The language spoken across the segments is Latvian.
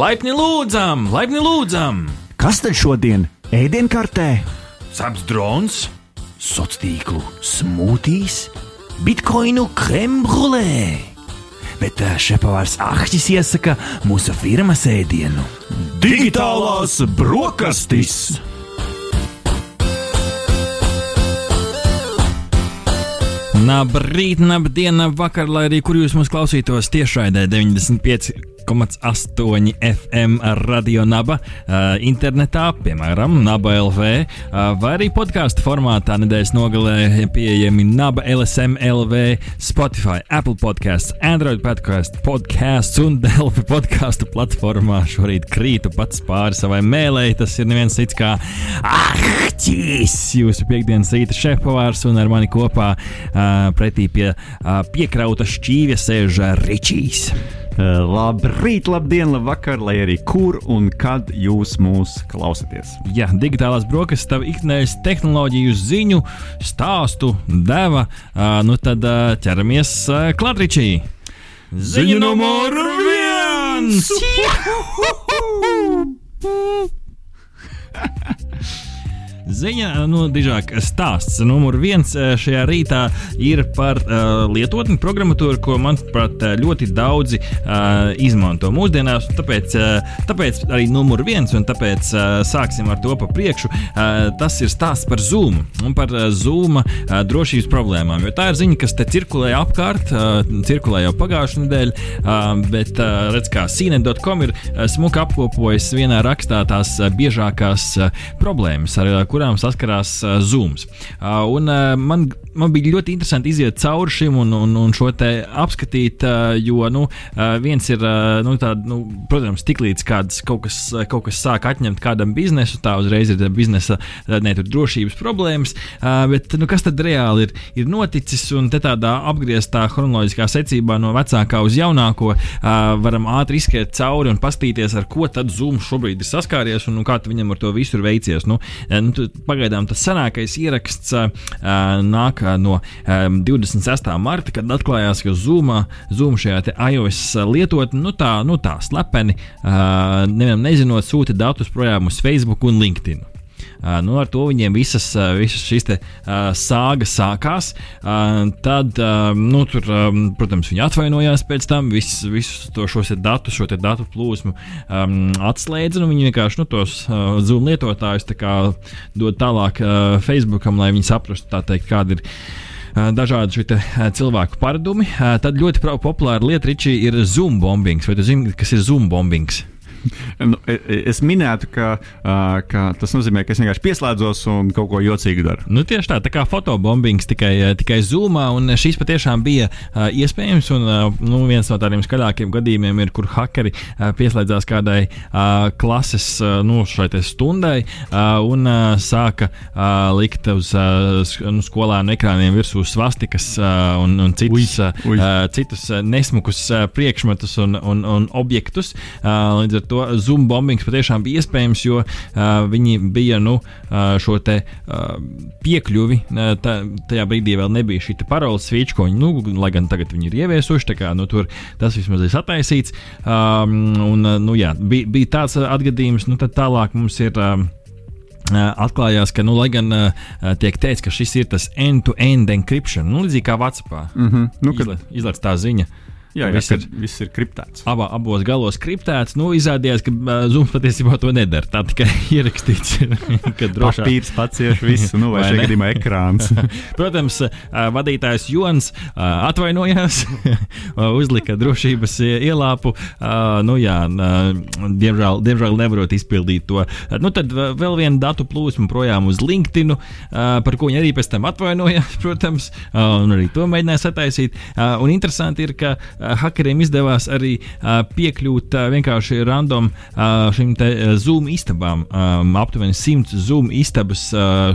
Laipni lūdzam, laipni lūdzam! Kas tad šodien ēdienkartē? Saps drons, Sociālo tīklu smūtīs, bitkoinu krembrulē. Bet šepavārs Ahtis iesaka mūsu firmas ēdienu - digitālās brokastis. Labrīt, labdien, vakar, lai arī kur jūs mūs klausītos tiešraidē 95,8 FM radio naba, uh, internetā, piemēram, naba LV, uh, vai arī podkāstu formātā nedēļas nogalē pieejami naba LSM LV, Spotify, Apple podkāsts, Android podkāsts, podkāsts un Delfi podkāstu platformā. Šorīt krītu pats pāri savai mēlēji, tas ir neviens cits kā Ahtis, jūsu piekdienas rīta šefpavārs un ar mani kopā uh, pretī pie piekrauta šķīvja sēž Ričijs. Uh, Labrīt, labdien, labvakar, lai arī kur un kad jūs mūs klausāties. Jā, digitālās brokastis, tā ikdienas tehnoloģiju ziņu stāstu deva. Uh, nu tad uh, ķeramies klāt, Ričī. Ziņa numur viens! Ziņa, nu, dižāk stāsts. Numur viens eh, šajā rītā ir par uh, lietotni programmatūru, ko, manuprāt, ļoti daudzi uh, izmanto mūsdienās. Tāpēc, uh, tāpēc arī numur viens, un tāpēc uh, sāksim ar to pa priekšu. Uh, tas ir stāsts par Zoom un par uh, Zoom uh, drošības problēmām. Jo tā ir ziņa, kas te cirkulē apkārt, uh, cirkulē jau pagājušajā nedēļā, uh, bet uh, redz, kā CNET.com ir uh, smuki apkopojis vienā rakstā tās uh, biežākās uh, problēmas, ar uh, kurām saskarās uh, Zoom. Uh, un, uh, man, man bija ļoti interesanti iziet cauri šim un, un, un šo te apskatīt, jo nu, viens ir, nu, tād, nu, protams, tiklīdz kāds kaut kas, kaut kas sāk atņemt kādam biznesu, tā uzreiz ir biznesa ne, tur, drošības problēmas. Bet nu, kas tad reāli ir, ir noticis? Un te tādā apgrieztā chronoloģiskā secībā no vecākā uz jaunāko varam ātri izskriet cauri un paskatīties, ar ko tad Zoom šobrīd ir saskāries un nu, kā viņam ar to visu ir veicies. Nu, nu, pagaidām tas senākais ieraksts uh, nāk no um, 26. marta, kad atklājās, ka Zoom, Zoom šajā iOS lietotne, nu tā, nu tā slepeni, uh, nevienam nezinot, sūta datus projām uz Facebook un LinkedIn. Uh, nu, ar to viņiem visas, uh, visas šīs te, uh, sāgas sākās. Tad, nu, tur, protams, viņi atvainojās pēc tam, visus, visus to, šos datus, šo datu plūsmu atslēdza. Nu, viņi vienkārši nu, tos Zoom lietotājus kā, dod tālāk Facebookam, lai viņi saprastu, teikt, kāda ir dažādi te, cilvēku paradumi. Tad ļoti populāra lieta Ričī, ir Zoom bombings. Vai tu zini, kas ir Zoom bombings? nu, es minētu, ka, ka tas nozīmē, ka es vienkārši pieslēdzos un kaut ko jocīgu daru. Nu, tieši tā, tā kā fotobombings tikai, tikai zūmā, un šīs patiešām bija iespējams. Un, nu, viens no tādiem skaļākiem gadījumiem ir, kur hakeri pieslēdzās kādai klases nu, stundai un sāka likt uz nu, skolēnu ekrāniem virsū svastikas un, un citus, uj, uj. Citus nesmukus priekšmetus un, un, un objektus. Līdz ar to Zoom bombings patiešām bija iespējams, jo uh, viņi bija nu, uh, šo te, uh, piekļuvi. Uh, tā, tajā brīdī vēl nebija šī paroles switch, ko viņi, nu, lai gan tagad viņi ir ieviesuši, kā, nu, tur tas vismaz ir sataisīts. Um, un, uh, nu, jā, bija, bija tāds atgadījums, nu, tad tālāk mums ir. Um, atklājās, ka, nu, lai gan uh, tiek teikts, ka šis ir tas end-to-end encryption, nu, līdzīgi kā WhatsApp. Mm -hmm. nu, kad... Izlaiž tā ziņa. Jā, jā viss, ir, viss ir kriptēts. Abā, abos galos kriptēts. Nu, izrādījās, ka uh, Zooms patiesībā to nedara. Tā tikai ierakstīts, ka drošāk papīrs pacieš visu, nu, vai šajā gadījumā ekrāns. Protams, uh, vadītājs Jons uh, atvainojās, uzlika drošības ielāpu. Uh, nu, jā, uh, diemžēl, diemžēl nevarot izpildīt to. Uh, nu, tad vēl viena datu plūsma projām uz LinkedIn, uh, par ko viņi arī pēc tam atvainojās, protams, uh, un arī to mēģināja sataisīt. Uh, un interesanti ir, ka uh, hakeriem izdevās arī uh, piekļūt uh, vienkārši random šīm Zoom istabām. Aptuveni 100 Zoom istabas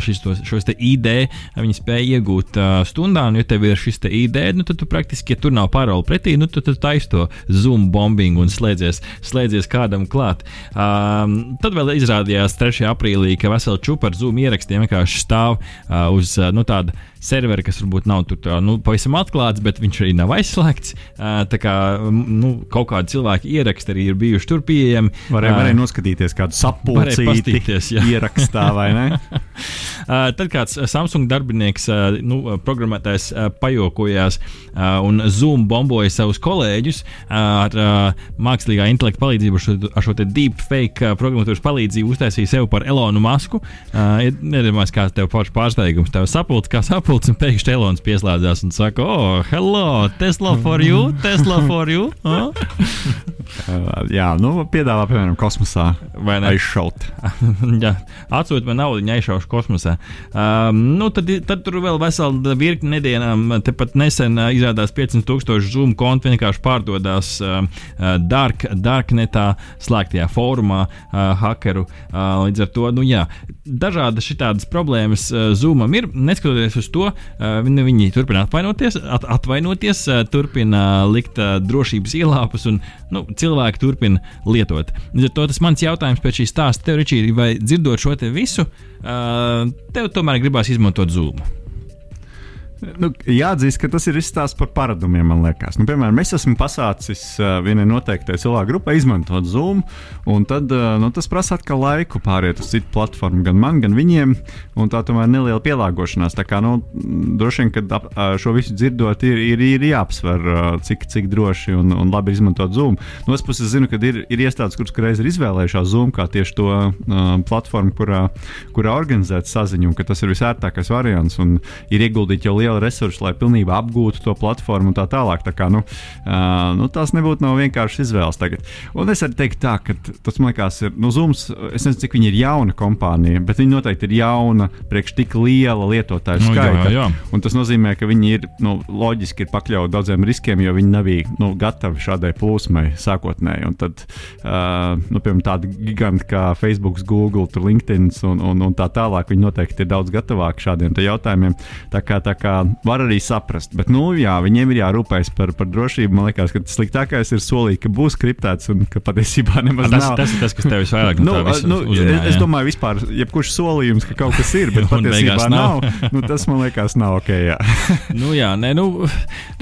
šis, tos, šos ID viņi spēja iegūt stundā, un ja tev ir šis te ID, nu, tad tu praktiski, ja tur nav paroli pretī, nu, tad tu taisi to Zoom bombingu un slēdzies, slēdzies kādam klāt. Um, tad vēl izrādījās 3. aprīlī, ka vesela čupa ar Zoom ierakstiem vienkārši stāv uz nu, tāda serveri, kas varbūt nav tur tā, nu, pavisam atklāts, bet viņš arī nav aizslēgts. Tā kā nu, kaut kādi cilvēki ieraksti arī ir bijuši tur pieejami. Varēja, varēja noskatīties kādu sapulcīti ierakstā, vai ne? Tad kāds Samsung darbinieks, nu, programmētājs pajokojās un Zoom bomboja savus kolēģus ar mākslīgā intelekta palīdzību, ar šo deepfake programmatūras palīdzību uztaisīja sevi par Elonu Masku. Nedomāju, kāds tev pašs pārsteigums, tev sapulcis kā sapulcis, un pēkšņi Elons pieslēdzās un saka, oh, hello, Tesla for you, Tesla for you. Oh? Jā, nu, piedāvā, piemēram, kosmosā aizšaut. Jā, atsūtiet man naudu, aizšaušu kosmosā. Um, nu, tad, tad tur vēl vesela virkni nedēļām. Tepat nesen uh, izrādās 500 tūkstoši Zoom kontu vienkārši pārdodās uh, dark, Darknetā, slēgtajā fórumā, uh, hakeru. Uh, līdz ar to, nu jā, dažādas šitādas problēmas uh, Zoomam ir. Neskatoties uz to, uh, viņi, viņi turpina atvainoties, at, atvainoties, uh, turpina likt uh, drošības ielāpus un nu, cilvēki turpina lietot. Līdz ar to tas mans jautājums pēc šī stāsta tev, Ričī, vai dzirdot šo te visu, uh, tev tomēr gribās izmantot zūmu? Nu, jāatzīst, ka tas ir izstāsts par paradumiem, man liekas. Nu, piemēram, es esmu pasācis uh, vienai noteiktai cilvēku grupai izmantot Zoom, un tad, uh, nu, tas prasa atkal laiku pāriet uz citu platformu, gan man, gan viņiem. Tā tomēr neliela pielāgošanās. Tā kā, nu, droši vien, kad ap, šo visu dzirdot, ir, ir, ir jāapsver, uh, cik, cik droši un, un labi izmantot Zoom. No otras puses, zinu, ka ir, ir iestādes, kuras reiz ir izvēlējušās Zoom kā tieši to uh, platformu, kurā, kurā organizēt saziņu, un ka tas ir visērtākais variants. Un ir ieguldīti jau liela liela resursa, lai pilnībā apgūtu to platformu un tā tālāk. Tā kā, nu, uh, nu, tās nebūtu nav vienkārši izvēles tagad. Un es arī teiktu, tā, ka tas man liekas, ir nu, Zooms. Es nezinu, cik viņi ir jauna kompānija, bet viņi noteikti ir jauna priekš tik liela lietotāju nu, skaita. Jā, jā. Un tas nozīmē, ka viņi ir nu, loģiski ir pakļauti daudziem riskiem, jo viņi nav nu, gatavi šādai plūsmai sākotnēji. Un tad, uh, nu, piemēram, tādi giganti kā Facebook, Google, LinkedIn un, un, un tā tālāk, viņi noteikti ir daudz gatavāki šādiem jautājumiem. Tā kā, tā kā var arī saprast. Bet, nu, jā, viņiem ir jārūpējas par, par drošību. Man liekas, ka tas sliktākais ir solīt, ka būs kriptēts un ka patiesībā nemaz tas, nav. Tas ir tas, kas tev visvairāk no nu, nu, uzrunā, es, es domāju, vispār, jebkurš solījums, ka kaut kas ir, bet patiesībā nav. nav nu, tas man liekas, nav ok. Jā. nu, jā, nē, nu,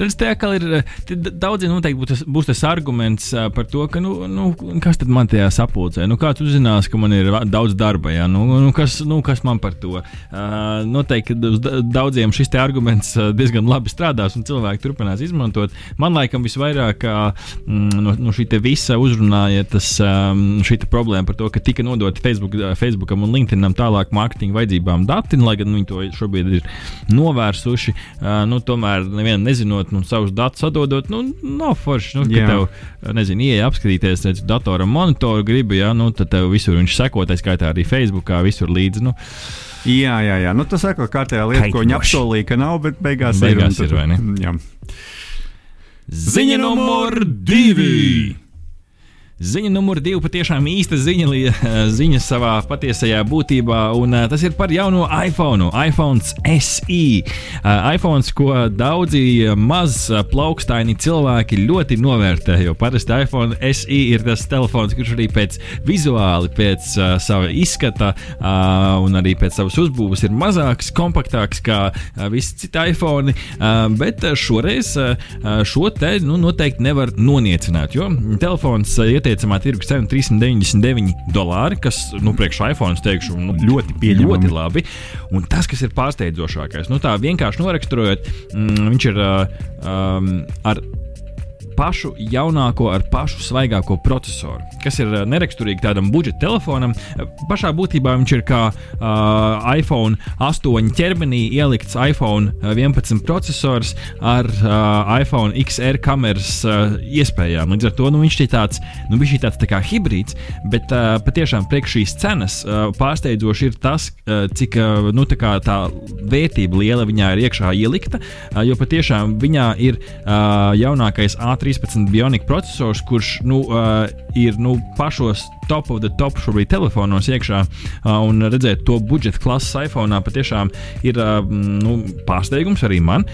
tas tā kā ir. Daudziem noteikti būs tas, būs tas arguments par to, ka, nu, nu, kas tad man tajā sapulcē? Nu, kāds uzzinās, ka man ir daudz darba, jā, nu, nu, kas, nu, kas man par to? Uh, noteikti daudziem šis te arguments arguments eh, diezgan labi strādās un cilvēki turpinās izmantot. Man laikam visvairāk mm, no, no šī visa uzrunāja tas, ehm, šī problēma par to, ka tika nodoti Facebook, eh, Facebookam un LinkedInam tālāk mārketinga vajadzībām dati, lai gan viņi to šobrīd ir novērsuši. Nu, tomēr nevienam nezinot, nu, savus datus atdodot, nu, nav forši. Nu, ka tev, nezinu, ieeja apskatīties, redz, datoram monitoru gribi, ja, nu, tad tev visur viņš seko, tā skaitā arī Facebookā, visur līdzi. Nu, Jā, jā, jā. Nu, tas ir kārtējā lieta, Kaitinoši. ko viņa apsolīja, ka nav, bet beigās, beigās ir. ir vai ne? Jā. Ziņa numur divi! Ziņa numur divi patiešām īsta ziņa, ziņa savā patiesajā būtībā, un uh, tas ir par jauno iPhone, iPhone SE. Uh, iPhone, ko daudzi maz plaukstaini cilvēki ļoti novērtē, jo parasti iPhone SE ir tas telefons, kurš arī pēc vizuāli, pēc uh, sava izskata uh, un arī pēc savas uzbūves ir mazāks, kompaktāks kā uh, visi citi iPhone, uh, bet šoreiz uh, šo te nu, noteikti nevar noniecināt, jo telefons uh, ieteicamā tirgus cena 399 dolāri, kas, nu, priekš iPhone, teikšu, nu, ļoti pieņemami. Ļoti labi. Un tas, kas ir pārsteidzošākais, nu, tā vienkārši noraksturojot, mm, viņš ir uh, um, ar pašu jaunāko, ar pašu svaigāko procesoru, kas ir uh, neraksturīgi tādam budžeta telefonam. Pašā būtībā viņš ir kā uh, iPhone 8 ķermenī ielikts iPhone 11 processors ar uh, iPhone XR kameras uh, iespējām. Līdz ar to nu, viņš ir tāds, nu, viņš ir tāds tā kā hibrīds, bet uh, patiešām priekš šīs cenas uh, pārsteidzoši ir tas, uh, cik uh, nu, tā, tā vērtība liela viņā ir iekšā ielikta, uh, jo patiešām viņā ir uh, jaunākais A3 13 bionika processors, kurš nu, uh, ir nu, pašos top of the top šobrīd telefonos iekšā un redzēt to budžeta klases iPhone patiešām ir nu, pārsteigums arī man.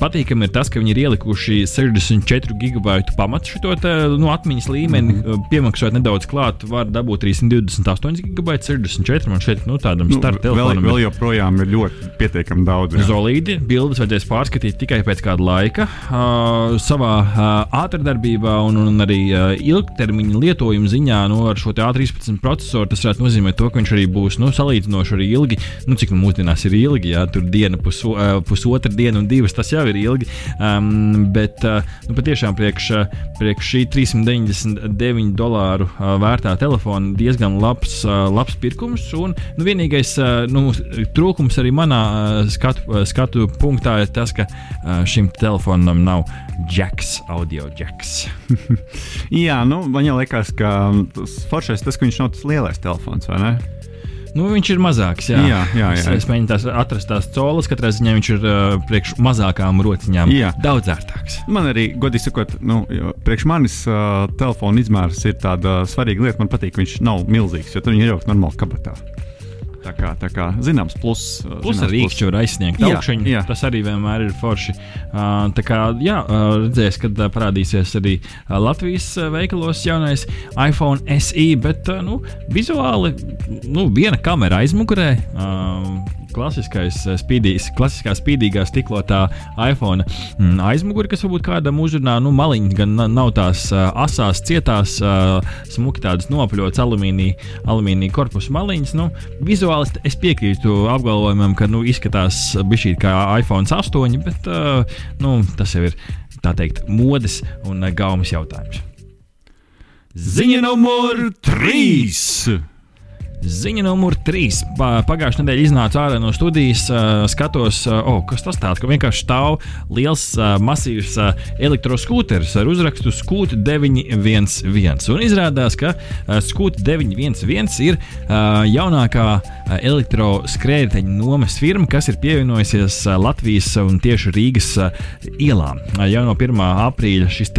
Patīkami ir tas, ka viņi ir ielikuši 64 gigabaitu pamatu šo nu, atmiņas līmeni, mm -hmm. piemaksājot nedaudz klāt, var dabūt arī 128 gigabaitu, 64 man šeit nu, tādam nu, starta telefonam. Vēl, vēl joprojām ir ļoti pietiekami daudz. Jā. Zolīdi, bildes vajadzēs pārskatīt tikai pēc kāda laika. Uh, savā uh, ātrdarbībā un, un arī uh, ilgtermiņa lietojuma ziņā nu, ar šo A13 procesoru tas varētu nozīmēt to, ka viņš arī būs nu, salīdzinoši arī ilgi. Nu, cik nu mūsdienās ir ilgi, ja tur diena, puso, uh, pusotra diena un divas, tas jau ir ilgi. Um, bet uh, nu, patiešām priekš, uh, priekš šī 399 dolāru uh, vērtā telefona diezgan labs, uh, labs pirkums. Un, nu, vienīgais uh, nu, trūkums arī manā uh, skatu, uh, skatu punktā ir tas, ka uh, šim telefonam nav jacks, audio jacks. Jā, nu, man jau liekas, ka tas foršais tas, ka viņš nav tas lielais telefons, vai ne? Nu, viņš ir mazāks. Jā, jā, jā. jā. Es, es mēģinu tās atrast tās colas. Katrā ziņā viņš ir uh, priekš mazākām rociņām. Jā. Daudz ērtāks. Man arī, godīgi sakot, nu, priekš manis uh, telefona izmērs ir tāda svarīga lieta. Man patīk, ka viņš nav milzīgs, jo tur viņš ir jau normāli kabatā. Tā kā, tā kā zināms, plus, uh, plus ar rīkšķi var aizsniegt. Jā, jā. Tas arī vienmēr ir forši. Uh, tā kā, jā, uh, redzēs, kad uh, parādīsies arī uh, Latvijas uh, veikalos jaunais iPhone SE, bet nu, vizuāli nu, viena kamera aizmugurē. Klasiskais eh, spīdīgs, klasiskā spīdīgā stiklotā iPhone mm, aizmugure, kas varbūt kādam uzrunā, nu, maliņi gan nav tās uh, asās, cietās, uh, smuki tādas nopaļotas alumīnija, alumīnija korpusa maliņas. Nu, vizuāli es piekrītu apgalvojumam, ka nu, izskatās bišķīt kā iPhone 8, bet nu, tas jau ir tā teikt modes un gaumas jautājums. Ziņa numur 3! Ziņa numur 3. Pagājušā nedēļa iznāca ārā no studijas. Skatos, oh, kas tas tāds, ka vienkārši stāv liels, masīvs elektroskūteris ar uzrakstu Skūta 911. Un izrādās, ka Skūta 911 ir jaunākā elektroskrējēju nomas firma, kas ir pievienojusies Latvijas un tieši Rīgas ielām. Jau no 1. aprīļa šis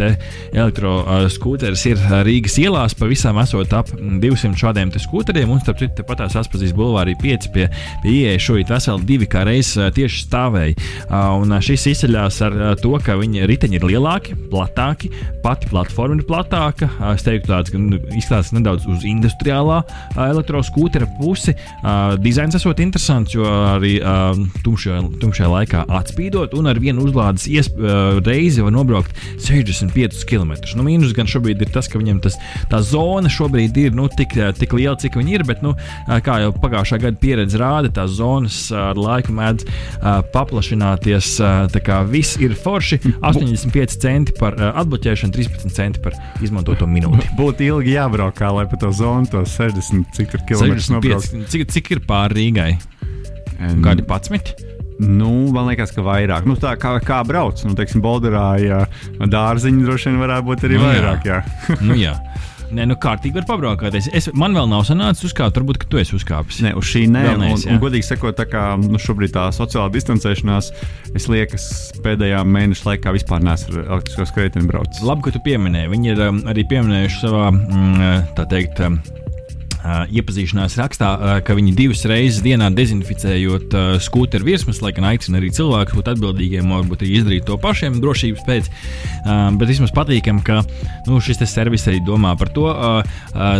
elektroskūteris ir Rīgas ielās, pavisam esot ap 200 šādiem skūteriem. Un starp citu, pat tās atpazīs bulvārī 5 pie, pie ieejas šeit veseli divi kā reizes tieši stāvēja. Un šis izceļas ar to, ka viņa riteņi ir lielāki, platāki, pati platforma ir platāka. Es teiktu, tāds nu, izskatās nedaudz uz industriālā elektroskūtera pusi. Dizains esot interesants, jo arī tumšajā, tumšajā laikā atspīdot un ar vienu uzlādes reizi var nobraukt 65 km. Nu, mīnus gan šobrīd ir tas, ka viņam tas, tā zona šobrīd ir nu, tik, tik liela, cik viņi ir, bet nu, kā jau pagājušā gada pieredze rāda, tās zonas ar laiku mēdz paplašināties. Tā kā viss ir forši. 85 centi par atbloķēšanu, 13 centi par izmantoto minūti. Būtu ilgi jābrauk, lai pa to zonu to 60 cik km nobraukt. Cik, cik ir pāri Rīgai? Um, Kādi 11? Nu, man liekas, ka vairāk. Nu, tā kā, kā brauc, nu, teiksim, Bolderā, ja dārziņi droši vien varētu būt arī nu, vairāk. Jā. Jā. nu, jā. Nē, nu kārtīgi var pabraukāties. Es, man vēl nav sanācis uzkāpt, varbūt tu esi uzkāpis. Nē, uz šī nē, neesi, un, un, godīgi sakot, tā kā nu, šobrīd tā sociālā distancēšanās, es liekas, pēdējā mēneša laikā vispār neesmu ar elektrisko skrejteni braucis. Labi, ka tu pieminēji. Viņi ir um, arī pieminējuši savā, mm, tā teikt, um, iepazīšanās rakstā, ka viņi divas reizes dienā dezinficējot skūteru virsmas, lai gan aicina arī cilvēkus būt atbildīgiem, varbūt arī izdarīt to pašiem drošības pēc. Bet vismaz patīkam, ka nu, šis servis arī domā par to.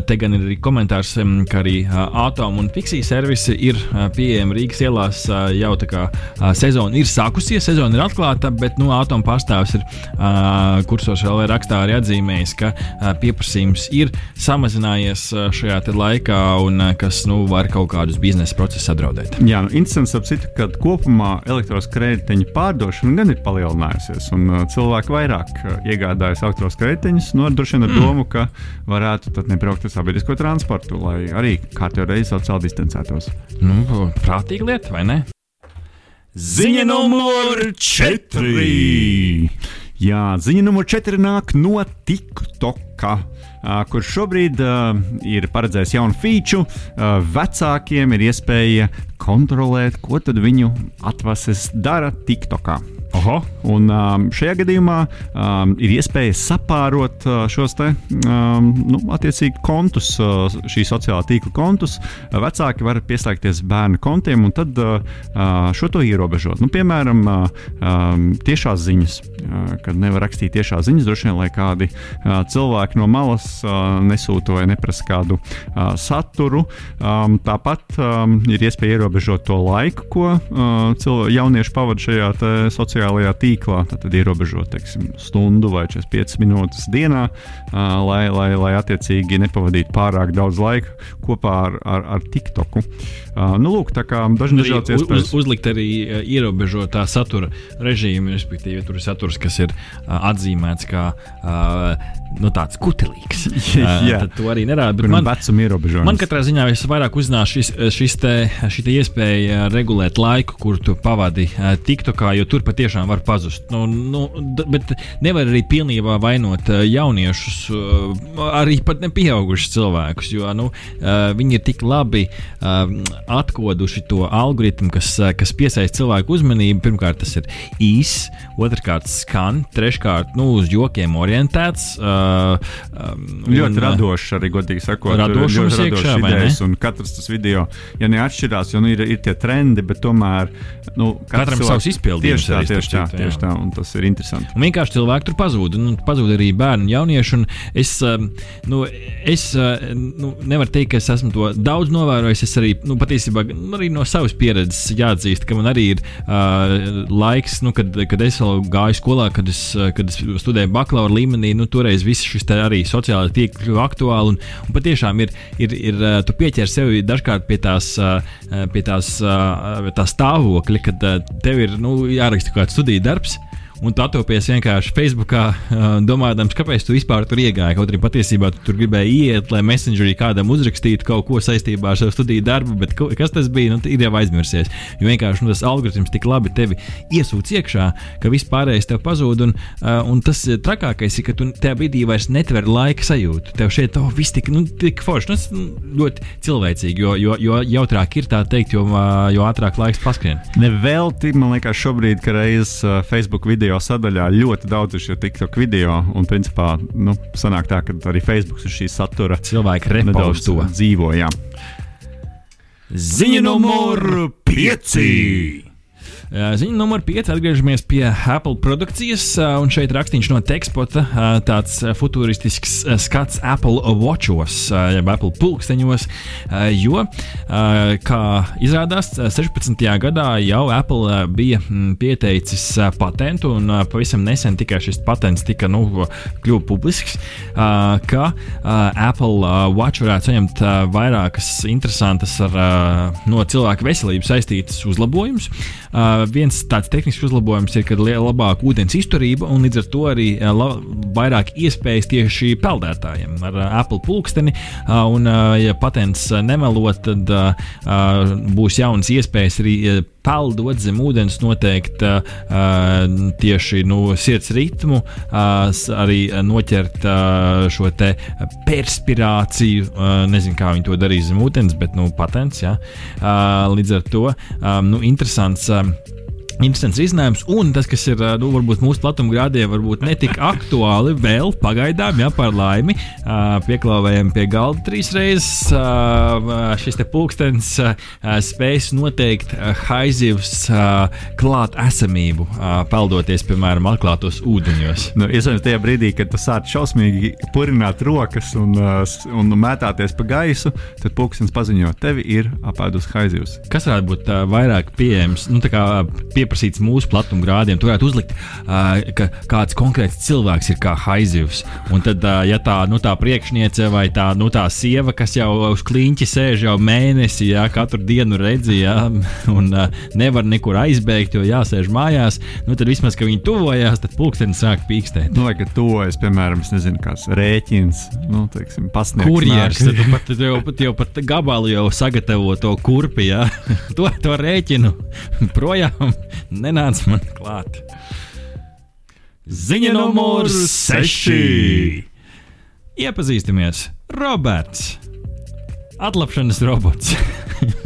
Te gan ir arī komentārs, ka arī atomu un fiksiju servisi ir pieejami Rīgas ielās jau tā kā sezona ir sākusies, sezona ir atklāta, bet nu, atomu pārstāvis ir kursos vēl rakstā arī atzīmējis, ka pieprasījums ir samazinājies šajā laikā laikā, un eh, kas nu, var kaut kādus biznesa procesus apdraudēt. Jā, nu, interesants apsitu, ka kopumā elektroskrediteņu pārdošana gan ir palielinājusies, un uh, cilvēki vairāk uh, iegādājas elektroskrediteņus, nu, droši vien ar mm. domu, ka varētu tad nebraukt ar sabiedrisko transportu, lai arī kārtībā reizi sociāli distancētos. Nu, prātīga lieta, vai ne? Ziņa numur 4! Jā, ziņa numur 4 nāk no TikTok kur šobrīd ir paredzējis jaunu feature. Vecākiem ir iespēja kontrolēt, ko viņu atvases dara TikTokā. Oho, un um, šajā gadījumā um, ir iespēja sapārot uh, šos te, um, nu, attiecīgi kontus, uh, šī sociālā tīkla kontus. Uh, vecāki var pieslēgties bērnu kontiem un tad uh, uh, šo to ierobežot. Nu, piemēram, uh, um, tiešās ziņas, uh, kad nevar rakstīt tiešās ziņas, droši vien, lai kādi uh, cilvēki no malas uh, nesūta vai neprasa kādu uh, saturu. Um, tāpat um, ir iespēja ierobežot to laiku, ko uh, jaunieši pavada šajā sociālajā tīklā. Tad ierobežot teiksim, stundu vai 45 minūtes dienā, lai, lai, lai attiecīgi nepavadītu pārāk daudz laika kopā ar, ar, ar TikToku. Nu, lūk, tā kā dažni dažādas iespējas. Uz, uzlikt arī ierobežotā satura režīmu, respektīvi, tur ir saturs, kas ir atzīmēts kā nu, tāds kutelīgs. Jā, to arī nerāda. Man. Man katrā ziņā visvairāk uznāca šis, šis te, šī te iespēja regulēt laiku, kur tu pavadi TikTokā, jo tur patiešām var pazust. Nu, nu, bet nevar arī pilnībā vainot jauniešus, arī pat nepieaugušus cilvēkus, jo nu, viņi ir tik labi atkoduši to algoritmu, kas, kas piesaista cilvēku uzmanību. Pirmkārt, tas ir īss, otrkārt, skan, treškārt, nu, uz jokiem orientēts. Ļoti radošs, arī godīgi sakot, radošs iekšā, idejas, un katrs tas video, ja neatšķirās, jo nu, ir, ir tie trendi, bet tomēr nu, katram ir savs izpildījums. Tieši tā, tieši tā, tieši tā, un tas ir interesanti. Un vienkārši cilvēki tur pazūd, un pazūd arī bērni un jaunieši. Un es, nu, es nu, nevaru teikt, ka es esmu to daudz novērojis. Es arī nu, patiesībā arī no savas pieredzes jāatzīst, ka man arī ir uh, laiks, nu, kad, kad es vēl gāju skolā, kad es, kad es studēju bakalaura līmenī. Nu, toreiz viss šis arī sociālais tīkls kļuva aktuāli. Un, un patiešām ir, ir, ir tu pieķer sevi dažkārt pie tās, pie tās, tā stāvokļa, kad tev ir nu, jāraksta kaut kāds studiju darbs un tu atopies vienkārši Facebookā, domājot, kāpēc tu vispār tur iegāji. Kaut arī patiesībā tu tur gribēji iet, lai Messengerī kādam uzrakstītu kaut ko saistībā ar savu studiju darbu, bet kas tas bija, nu, ir jau aizmirsies. Jo vienkārši nu, tas algoritms tik labi tevi iesūc iekšā, ka viss pārējais tev pazūd. Un, un tas trakākais ir, ka tu tajā brīdī vairs netver laika sajūtu. Tev šeit oh, viss tik, nu, tik forši, nu, ļoti cilvēcīgi, jo, jo, jo jautrāk ir tā teikt, jo, jo ātrāk laiks paskrien. Nevelti, man liekas, šobrīd, ka reizes Facebook video video sadaļā ļoti daudz ir šie TikTok video. Un, principā, nu, sanāk tā, ka arī Facebook ir šī satura. Cilvēki repaus to dzīvo. Jā. Ziņa numur 5. Ziņa numur 5. Atgriežamies pie Apple produkcijas. Un šeit rakstīns no tekstpota tāds futuristisks skats Apple Watchos, jeb Apple pulksteņos. Jo, kā izrādās, 16. gadā jau Apple bija pieteicis patentu, un pavisam nesen tikai šis patents tika nu, kļuva publisks, ka Apple Watch varētu saņemt vairākas interesantas ar no cilvēka veselību saistītas uzlabojumus. Uh, viens tāds tehnisks uzlabojums ir, ka ir labāka ūdens izturība un līdz ar to arī uh, la, vairāk iespējas tieši peldētājiem ar uh, Apple pulksteni. Uh, un, uh, ja patents nemelot, tad uh, būs jaunas iespējas arī. Uh, peldot zem ūdens, noteikt uh, tieši nu, sirds ritmu, uh, arī noķert šo perspirāciju. Uh, nezinu, kā viņi to darīs zem ūdens, bet nu, patents. Ja? Līdz ar to nu, interesants. Interesants risinājums, un tas, kas ir nu, mūsu platumgrādiem, varbūt ne tik aktuāli vēl pagaidām, ja par laimi pieklāvējam pie galda trīs reizes. Šis te pulkstenis spējas noteikt haizivs klāt esamību, peldoties, piemēram, atklātos ūdeņos. Nu, Iespējams, tajā brīdī, kad tu sāc šausmīgi purināt rokas un, un mētāties pa gaisu, tad pulkstenis paziņo, tevi ir apēdus haizivs. Kas varētu būt vairāk pieejams? Nu, pie pieprasīts mūsu platumgrādiem. Tur varētu uzlikt, uh, ka kāds konkrēts cilvēks ir kā haizivs. Un tad, uh, ja tā, nu, tā priekšniece vai tā, nu, tā sieva, kas jau uz kliņķa sēž jau mēnesi, jā, katru dienu redzīja, un uh, nevar nekur aizbēgt, jo jāsēž mājās, nu, tad vismaz, ka viņi tuvojās, tad pulkstenis sāk pīkstēt. Nu, vai ka tuvojas, piemēram, nezinu, kāds rēķins, nu, teiksim, pasniegs. Kurjers, tad pat, jau, pat, jau pat gabalu jau sagatavo to kurpi, jā, to, to rēķinu projām nenāc man klāt. Ziņa numur 6. Iepazīstamies, Roberts. Atlapšanas robots.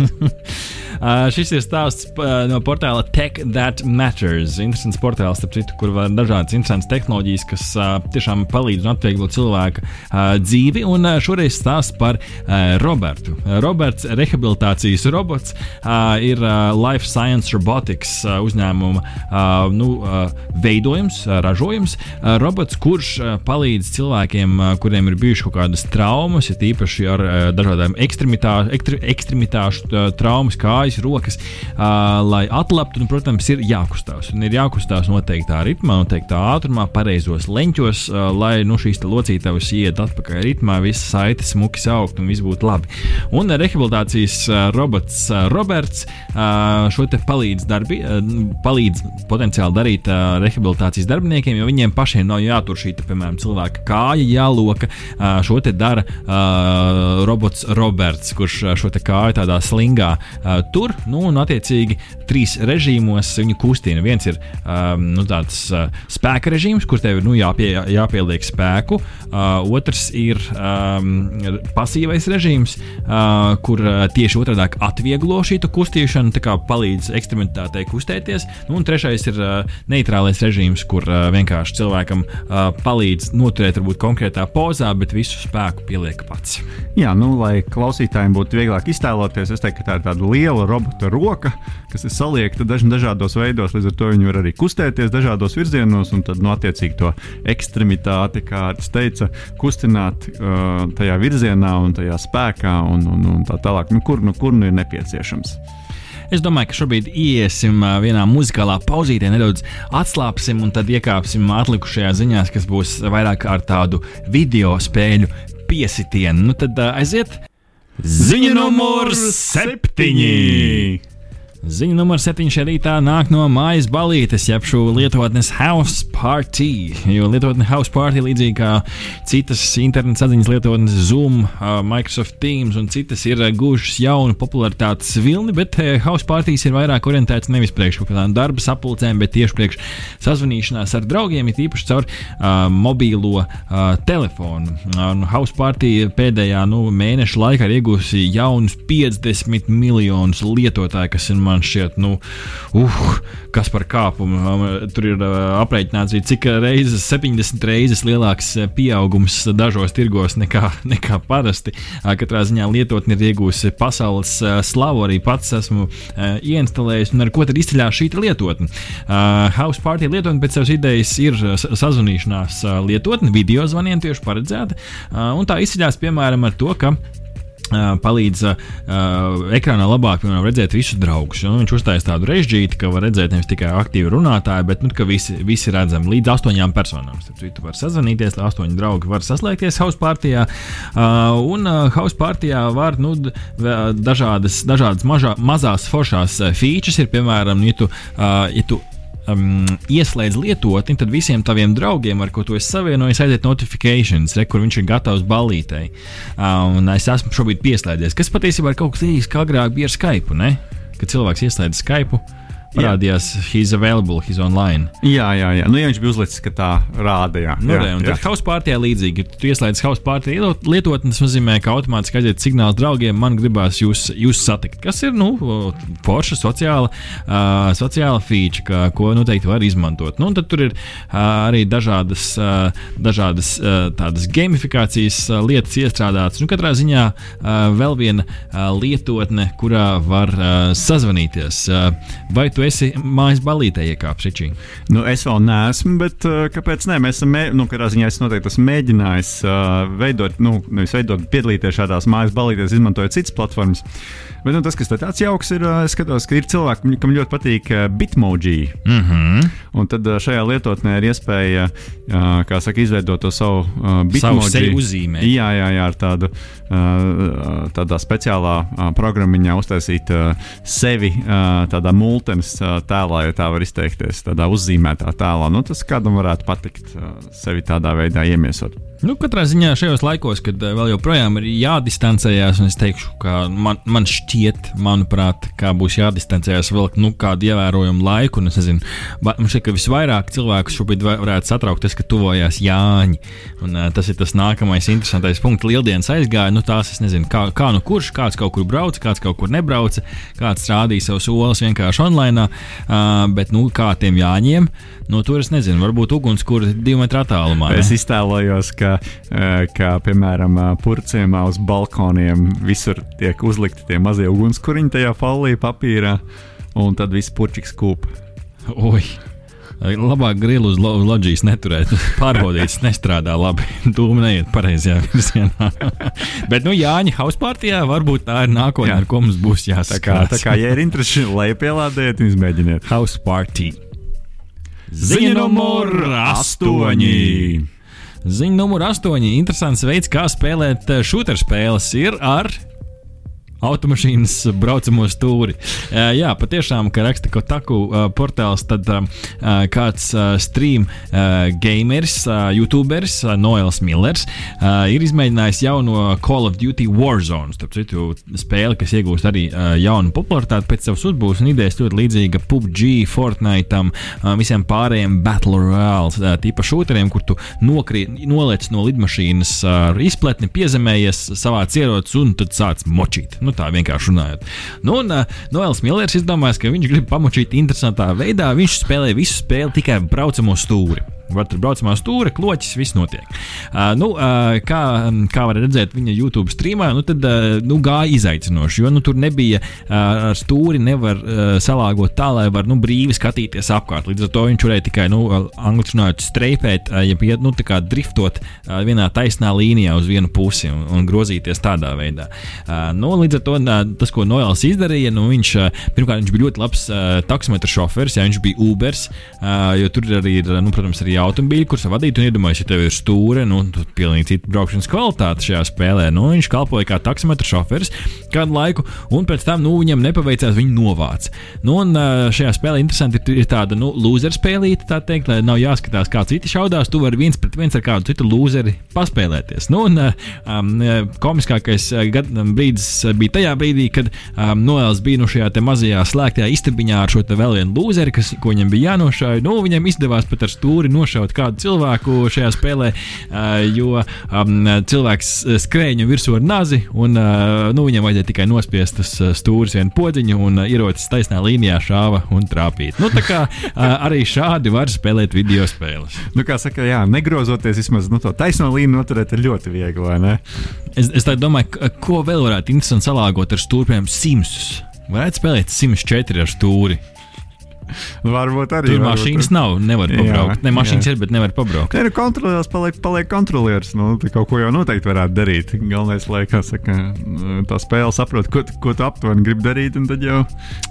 Uh, šis ir stāsts uh, no portāla Tech That Matters. Interesants portāls, starp citu, kur var dažādas interesantas tehnoloģijas, kas uh, tiešām palīdz un atvieglo cilvēka uh, dzīvi. Un uh, šoreiz stāsts par uh, Robertu. Uh, Roberts, rehabilitācijas robots, uh, ir uh, Life Science Robotics uh, uzņēmuma uh, nu, uh, veidojums, uh, ražojums. Uh, robots, kurš uh, palīdz cilvēkiem, uh, kuriem ir bijušas kaut kādas traumas, ir īpaši ar uh, dažādām ekstremitā, ekstri, ekstremitāšu uh, traumas, kājas, rokas, uh, lai atlaptu. Un, protams, ir jākustās. Un ir jākustās noteiktā ritmā, noteiktā ātrumā, pareizos leņķos, uh, lai nu, šīs locītavas iet atpakaļ ritmā, visas saites smuki augt un viss būtu labi. Un rehabilitācijas uh, robots uh, Roberts uh, šo te palīdz, darbi, uh, palīdz potenciāli darīt uh, rehabilitācijas darbiniekiem, jo viņiem pašiem nav jātur šī, te, piemēram, cilvēka kāja, jāloka. Uh, šo te dara uh, robots Roberts, kurš šo kāju tādā slingā uh, tur, nu, un attiecīgi trīs režīmos viņu kustina. Viens ir um, nu, tāds uh, spēka režīms, kur tev ir nu, jāpie, jāpieliek spēku, uh, otrs ir um, pasīvais režīms, uh, kur uh, tieši otrādi atvieglo šī kustīšana, tā kā palīdz ekstremitātei kustēties, nu, un trešais ir uh, neitrālais režīms, kur uh, vienkārši cilvēkam uh, palīdz noturēt varbūt konkrētā pozā, bet visu spēku pieliek pats. Jā, nu, lai klausītājiem būtu vieglāk iztēloties, es teiktu, ka tā ir tāda liela robota roka, kas ir saliekta dažādos veidos. Līdz ar to viņi var arī kustēties dažādos virzienos, un tad, nu, attiecīgi to ekstremitāti, kā es teicu, kustināt uh, tajā virzienā un tajā spēkā un, un, un tā tālāk, nu, kur nu, kur nu ir nepieciešams. Es domāju, ka šobrīd iesim vienā muzikālā pauzītē, nedaudz atslābsim un tad iekāpsim atlikušajā ziņās, kas būs vairāk ar tādu video spēļu piesitienu. Nu tad aiziet! Ziņa numur septiņi! Ziņa numur 7 šajā rītā nāk no mājas balītes, jeb šo lietotnes House Party. Jo lietotne House Party, līdzīgi kā citas interneta saziņas lietotnes, Zoom, Microsoft Teams un citas, ir guvušas jaunu popularitātes vilni, bet House Parties ir vairāk orientēts nevis priekš kaut kādām darba sapulcēm, bet tieši priekš sazvanīšanās ar draugiem, it īpaši caur uh, mobīlo uh, telefonu. Uh, House Party pēdējā nu, mēneša laikā ir iegūsi jaunus 50 miljonus lietotāju, kas ir man šķiet, nu, uh, kas par kāpumu. Tur ir uh, aprēķināts, cik reizes, 70 reizes lielāks pieaugums dažos tirgos nekā, nekā parasti. Uh, katrā ziņā lietotne ir iegūsi pasaules uh, slavu, arī pats esmu uh, ieinstalējis. Un ar ko tad izceļās šī lietotne? Uh, House Party lietotne pēc savas idejas ir sazvanīšanās lietotne, video zvaniem tieši paredzēta. Uh, un tā izceļās piemēram ar to, ka palīdz uh, ekrānā labāk piemēram, redzēt visus draugus. Nu, viņš uzstājas tādu režģīti, ka var redzēt nevis tikai aktīvi runātāji, bet nu, visi, visi redzami līdz astoņām personām. Tu vari sazvanīties, lai astoņi draugi var saslēgties house partijā. Uh, un uh, house partijā var nu, dažādas, dažādas mažā, mazās foršās features, ir piemēram, ja tu, uh, ja tu um, ieslēdz lietotni, tad visiem taviem draugiem, ar ko tu esi savienojis, aiziet notifikācijas, re, kur viņš ir gatavs balītei. Uh, un es esmu šobrīd pieslēdzies, kas patiesībā ir kaut kas līdzīgs, kā agrāk bija ar Skype. Ne? Kad cilvēks ieslēdz Skype, parādījās, he's available, he's online. Jā, jā, jā. Nu, ja viņš bija uzlicis, ka tā rāda. Jā, nu, jā, jā. tad house pārtījā līdzīgi. Tu ieslēdz house pārtījā lietotni, tas nozīmē, ka automātiski aiziet signāls draugiem, man gribās jūs, jūs satikt. Kas ir, nu, forša sociāla, uh, sociāla feature, ka, ko noteikti var izmantot. Nu, tad tur ir uh, arī dažādas, uh, dažādas uh, tādas gamifikācijas uh, lietas iestrādātas. Nu, katrā ziņā uh, vēl viena uh, lietotne, kurā var uh, sazvanīties. Uh, vai tu tu esi mājas balītē iekāpis Ričī? Nu, es vēl neesmu, bet uh, kāpēc ne? Mēs esam, nu, kādā ziņā es noteikti esmu mēģinājis uh, veidot, nu, nevis veidot, piedalīties šādās mājas balītēs, izmantojot citas platformas. Bet nu, tas, kas tāds jauks, ir, uh, skatos, ka ir cilvēki, kam ļoti patīk bitmoji. Mm -hmm. Un tad šajā lietotnē ir iespēja, kā saka, izveidot to savu bitmoji uzzīmē. Jā, jā, jā, ar tādu tādā speciālā programmiņā uztaisīt sevi tādā multenes sevis tēlā, ja tā var izteikties, tādā uzzīmētā tēlā. Nu, tas kādam varētu patikt sevi tādā veidā iemiesot. Nu, katrā ziņā šajos laikos, kad uh, vēl joprojām ir jādistancējās, un es teikšu, ka man, man šķiet, manuprāt, kā būs jādistancējās vēl nu, kādu ievērojumu laiku. Es nezinu, man šķiet, ka visvairāk cilvēku šobrīd varētu satraukt tas, ka tuvojās Jāņi. Un, uh, tas ir tas nākamais interesantais punkts. Lieldienas aizgāja, nu tās es nezinu, kā, kā nu kurš, kāds kaut kur brauca, kāds kaut kur nebrauca, kāds rādīja savus olas vienkārši online, uh, bet nu, kā tiem Jāņiem, nu tur es nezinu, varbūt ugunskura divu metru attālumā. Ne? Es iztēlojos, ka ka, ka piemēram, purcēmā uz balkoniem visur tiek uzlikti tie mazie ugunskuriņi tajā folija papīrā, un tad viss purčiks kūp. Oi! Labāk grilu uz lo loģijas neturēt. Pārbaudīts, nestrādā labi. Dūma neiet pareizajā virzienā. Bet, nu, Jāņa Hauspārtijā varbūt tā ir nākotnē, ar ko mums būs jāsaka. Tā kā, tā kā ja ir interesi, lai pielādējiet, izmēģiniet. House Party. Ziņa numur astoņi. Ziņa numur 8. Interesants veids, kā spēlēt šūterspēles, eh, ir ar automašīnas braucamo stūri. Uh, jā, patiešām, kā raksta Kotaku uh, portāls, tad uh, kāds stream gameris, youtuberis Noels Millers ir izmēģinājis jauno Call of Duty Warzone. Starp citu, spēli, kas iegūst arī jaunu popularitāti pēc savas uzbūves un idejas ļoti līdzīga PUBG, Fortnite, visiem pārējiem Battle Royale, tīpa šūteriem, kur tu nokrīt, noliec no lidmašīnas ar izpletni, piezemējies, savāc ierocis un tad sāc močīt. Nu, Nu, tā vienkārši runājot. Nu, un uh, Noels Millers izdomājis, ka viņš grib pamočīt interesantā veidā. Viņš spēlē visu spēli tikai braucamo stūri. Var tur braucamā stūra, kloķis, viss notiek. Uh, nu, uh, kā, kā var redzēt viņa YouTube streamā, nu, tad uh, nu, gāja izaicinoši, jo nu, tur nebija uh, ar stūri, nevar uh, salāgot tā, lai var nu, brīvi skatīties apkārt. Līdz ar to viņš varēja tikai, nu, angļuiski runājot, streipēt, uh, ja piet, nu, driftot uh, vienā taisnā līnijā uz vienu pusi un, un grozīties tādā veidā. Uh, nu, līdz ar to uh, tas, ko Noēls izdarīja, nu, viņš uh, pirmkārt viņš bija ļoti labs uh, taksometru šoferis, ja viņš bija Ubers, uh, jo tur arī ir, nu, protams, arī automobīļi, kurus vadīt, un iedomājieties, ja tev ir stūre, nu, tad pilnīgi cita braukšanas kvalitāte šajā spēlē. Nu, viņš kalpoja kā taksometra šoferis kādu laiku, un pēc tam nu, viņam nepaveicās, viņu novāc. Nu, un šajā spēlē interesanti ir, ir tāda nu, loser spēlīte, tā teikt, lai nav jāskatās, kā citi šaudās. Tu vari viens pret viens ar kādu citu loseri paspēlēties. Nu, un, um, komiskākais brīdis bija tajā brīdī, kad um, Noēls bija nu, šajā mazajā slēgtajā istabiņā ar šo vēl vienu loseri, kas, ko viņam bija jānošauj. Nu, viņam izdevās pat ar stūri nošaut nošaut kādu cilvēku šajā spēlē, jo um, cilvēks skrēja virsū ar nazi, un uh, nu, viņam vajadzēja tikai nospiest tas stūris vienu podziņu, un ierocis taisnā līnijā šāva un trāpīt. Nu, tā kā arī šādi var spēlēt video spēles. Nu, kā saka, jā, negrozoties vismaz nu, to taisno līniju noturēt, ir ļoti viegli? Es, es domāju, ko vēl varētu interesanti salāgot ar stūriem simsus. Varētu spēlēt 104 ar stūri. Varbūt arī. Tur mašīnas varbūt. nav, nevar pabraukt. Jā, ne, mašīnas jā. ir, bet nevar pabraukt. Nē, nu, kontrolieris paliek, paliek kontrolieris. Nu, kaut ko jau noteikti varētu darīt. Galvenais, lai saka, tā spēle saprot, ko, ko tu aptuveni gribi darīt, un tad jau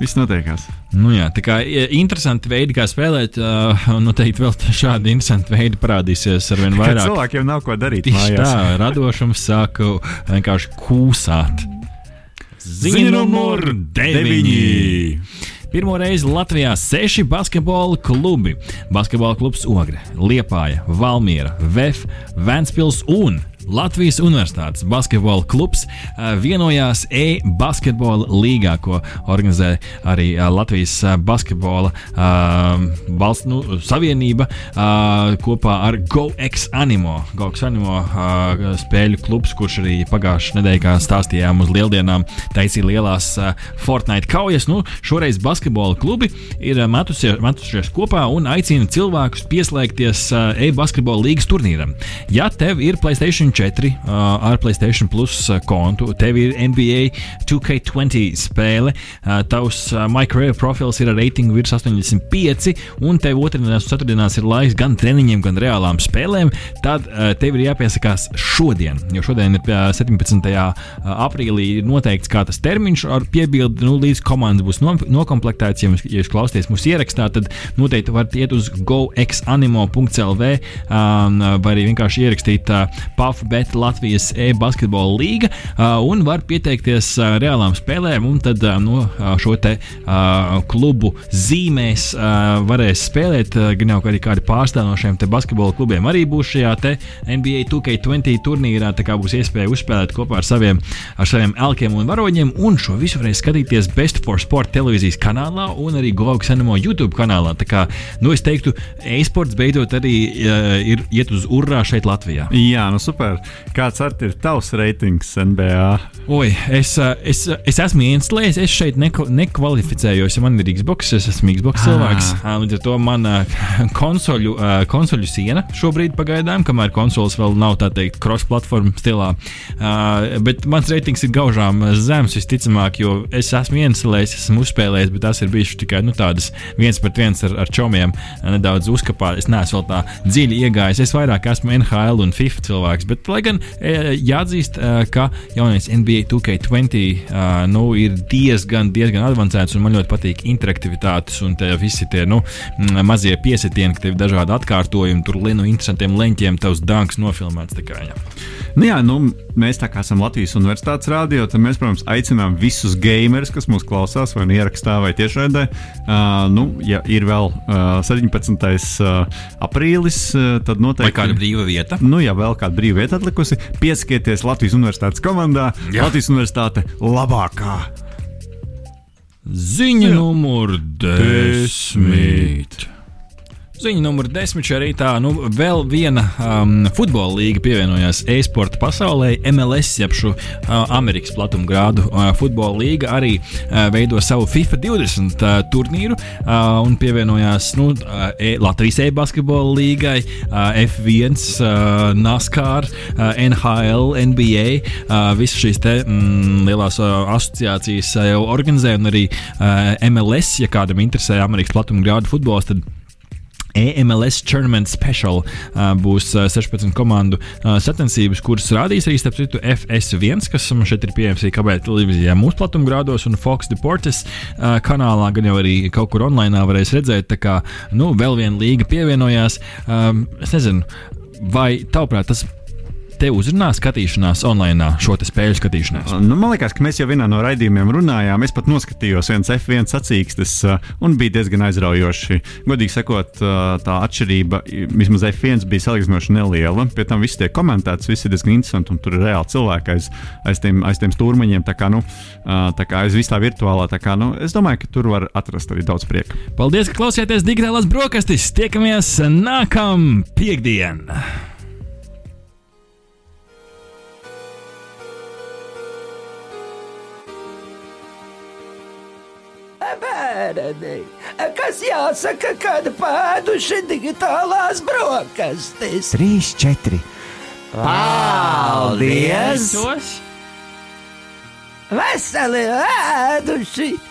viss notiekās. Nu jā, tā kā interesanti veidi, kā spēlēt, uh, noteikti vēl šādi interesanti veidi parādīsies ar vien vairāk. Cilvēkiem nav ko darīt. Tieši mājās. tā, radošums sāk vienkārši kūsāt. Ziņa numur 9. Pirmo reizi Latvijā seši basketbola klubi - Basketbola klubs Ogre, Liepāja, Valmiera, VF, Ventspils un Latvijas Universitātes basketbola klubs vienojās e-basketbola līgā, ko organizē arī Latvijas basketbola valsts nu, savienība kopā ar GoEx Animo. GoEx Animo spēļu klubs, kurš arī pagājušajā nedēļā, kā stāstījām uz lieldienām, taisīja lielās Fortnite kaujas. Nu, šoreiz basketbola klubi ir metusies, metušies kopā un aicina cilvēkus pieslēgties e-basketbola līgas turnīram. Ja tev ir PlayStation 4 uh, ar PlayStation Plus kontu. Tev ir NBA 2K20 spēle, uh, tavs uh, microwave profils ir ar reitingu virs 85, un tev otrdienās un ceturtdienās ir laiks gan treniņiem, gan reālām spēlēm. Tad uh, tev ir jāpiesakās šodien, jo šodien ir uh, 17. aprīlī noteikts kā tas termiņš ar piebildi, nu, līdz komandas būs no, nokomplektēts. Ja, ja jūs klausāties mūsu ierakstā, tad noteikti varat iet uz goexanimo.lv um, vai arī vienkārši ierakstīt uh, PAF FBET Latvijas e-basketbola līga un var pieteikties reālām spēlēm. Un tad no šo te klubu zīmēs varēs spēlēt. Gan jau arī kādi pārstāvji no šiem basketbola klubiem arī būs šajā NBA 2K20 turnīrā. Tā kā būs iespēja uzspēlēt kopā ar saviem, ar saviem elkiem un varoņiem. Un šo visu varēs skatīties Best for Sport televīzijas kanālā un arī Govakas Animo YouTube kanālā. Tā kā, nu, es teiktu, e-sports beidzot arī uh, ir iet uz urā šeit Latvijā. Jā, nu super. Kāds ir tavs reitings NBA? Oi, es, es, es esmu instalējis, es šeit neko, nekvalificējos, ja man ir Xbox, es esmu Xbox cilvēks. Ah. Līdz ar to man konsoļu, konsoļu siena šobrīd pagaidām, kamēr konsoles vēl nav tā teikt cross-platform stilā. Bet mans reitings ir gaužām zems visticamāk, jo es esmu instalējis, esmu uzspēlējis, bet tas ir bijis tikai nu, tādas viens pret viens ar, ar čomiem, nedaudz uzkapā. Es neesmu vēl tā dziļi iegājis. Es vairāk esmu NHL un FIFA cilvēks, bet, lai gan jāatzīst, ka jaunais NBA NBA 2K20 uh, nu, ir diezgan, diezgan avansēts, un man ļoti patīk interaktivitātes un tie visi tie nu, mazie piesitieni, ka tev ir dažādi atkārtojumi, tur linu interesantiem leņķiem, tavs danks nofilmēts. Kā, jā. Nu, jā, nu, mēs tā kā esam Latvijas Universitātes rādio, tad mēs, protams, aicinām visus gamerus, kas mūs klausās, vai nu ierakstā, vai tiešraidē. Uh, nu, ja ir vēl uh, 17. Uh, aprīlis, uh, tad noteikti. Vai kāda brīva vieta? Nu, ja vēl kāda brīva vieta atlikusi, pieskieties Latvijas Universitātes komandā. Jā. Latvijas Universitāte labākā. Ziņa numur desmit. Ziņa numur desmit šajā rītā. Nu, vēl viena um, futbola līga pievienojās e-sporta pasaulē. MLS, jeb šo uh, Amerikas platumgrādu uh, futbola līga, arī uh, veido savu FIFA 20 uh, turnīru uh, un pievienojās nu, uh, e Latvijas e-basketbola līgai, uh, F1, uh, NASCAR, uh, NHL, NBA. Uh, visas šīs te, mm, lielās uh, asociācijas uh, jau organizē, un arī uh, MLS, ja kādam interesē Amerikas platumgrādu futbols, tad EMLS Tournament Special uh, būs uh, 16 komandu uh, sacensības, kuras rādīs arī starp citu FS1, kas šeit ir pieejams arī kabēta televīzijā mūsu platumgrādos un Fox Deportes uh, kanālā, gan jau arī kaut kur online varēs redzēt. Tā kā nu, vēl viena līga pievienojās. Um, es nezinu, vai tavuprāt tas te uzrunā skatīšanās online, šo spēļu skatīšanās? Nu, man liekas, ka mēs jau vienā no raidījumiem runājām. Es pat noskatījos viens F1 sacīkstes un bija diezgan aizraujoši. Godīgi sakot, tā atšķirība vismaz F1 bija salīdzinoši neliela. Pie tam viss tiek komentēts, viss ir diezgan interesanti un tur ir reāli cilvēki aiz, aiz, tiem, aiz tiem stūrmaņiem. Tā kā, nu, tā kā aiz visā virtuālā, tā kā, nu, es domāju, ka tur var atrast arī daudz prieka. Paldies, ka klausījāties digitālās brokastis! Tiekamies nākamā piekdienā! Bērni, kas jāsaka, kad pēduši digitālās brokastis. Trīs, četri. Paldies! Veseli ēduši!